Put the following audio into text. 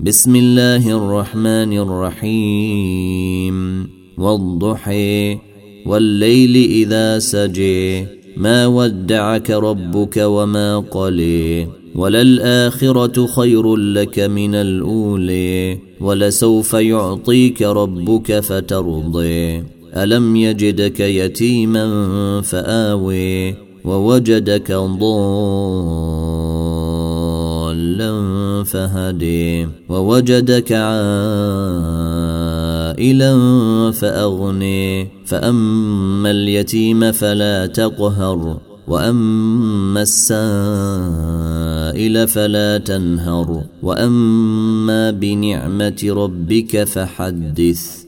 بسم الله الرحمن الرحيم. والضحي والليل إذا سجي ما ودعك ربك وما قلي وللآخرة خير لك من الاولي ولسوف يعطيك ربك فترضي ألم يجدك يتيما فاوي ووجدك ضالا. فهدي ووجدك عائلا فأغني. فأما اليتيم فلا تقهر وأما السائل فلا تنهر. وأما بنعمة ربك فحدث.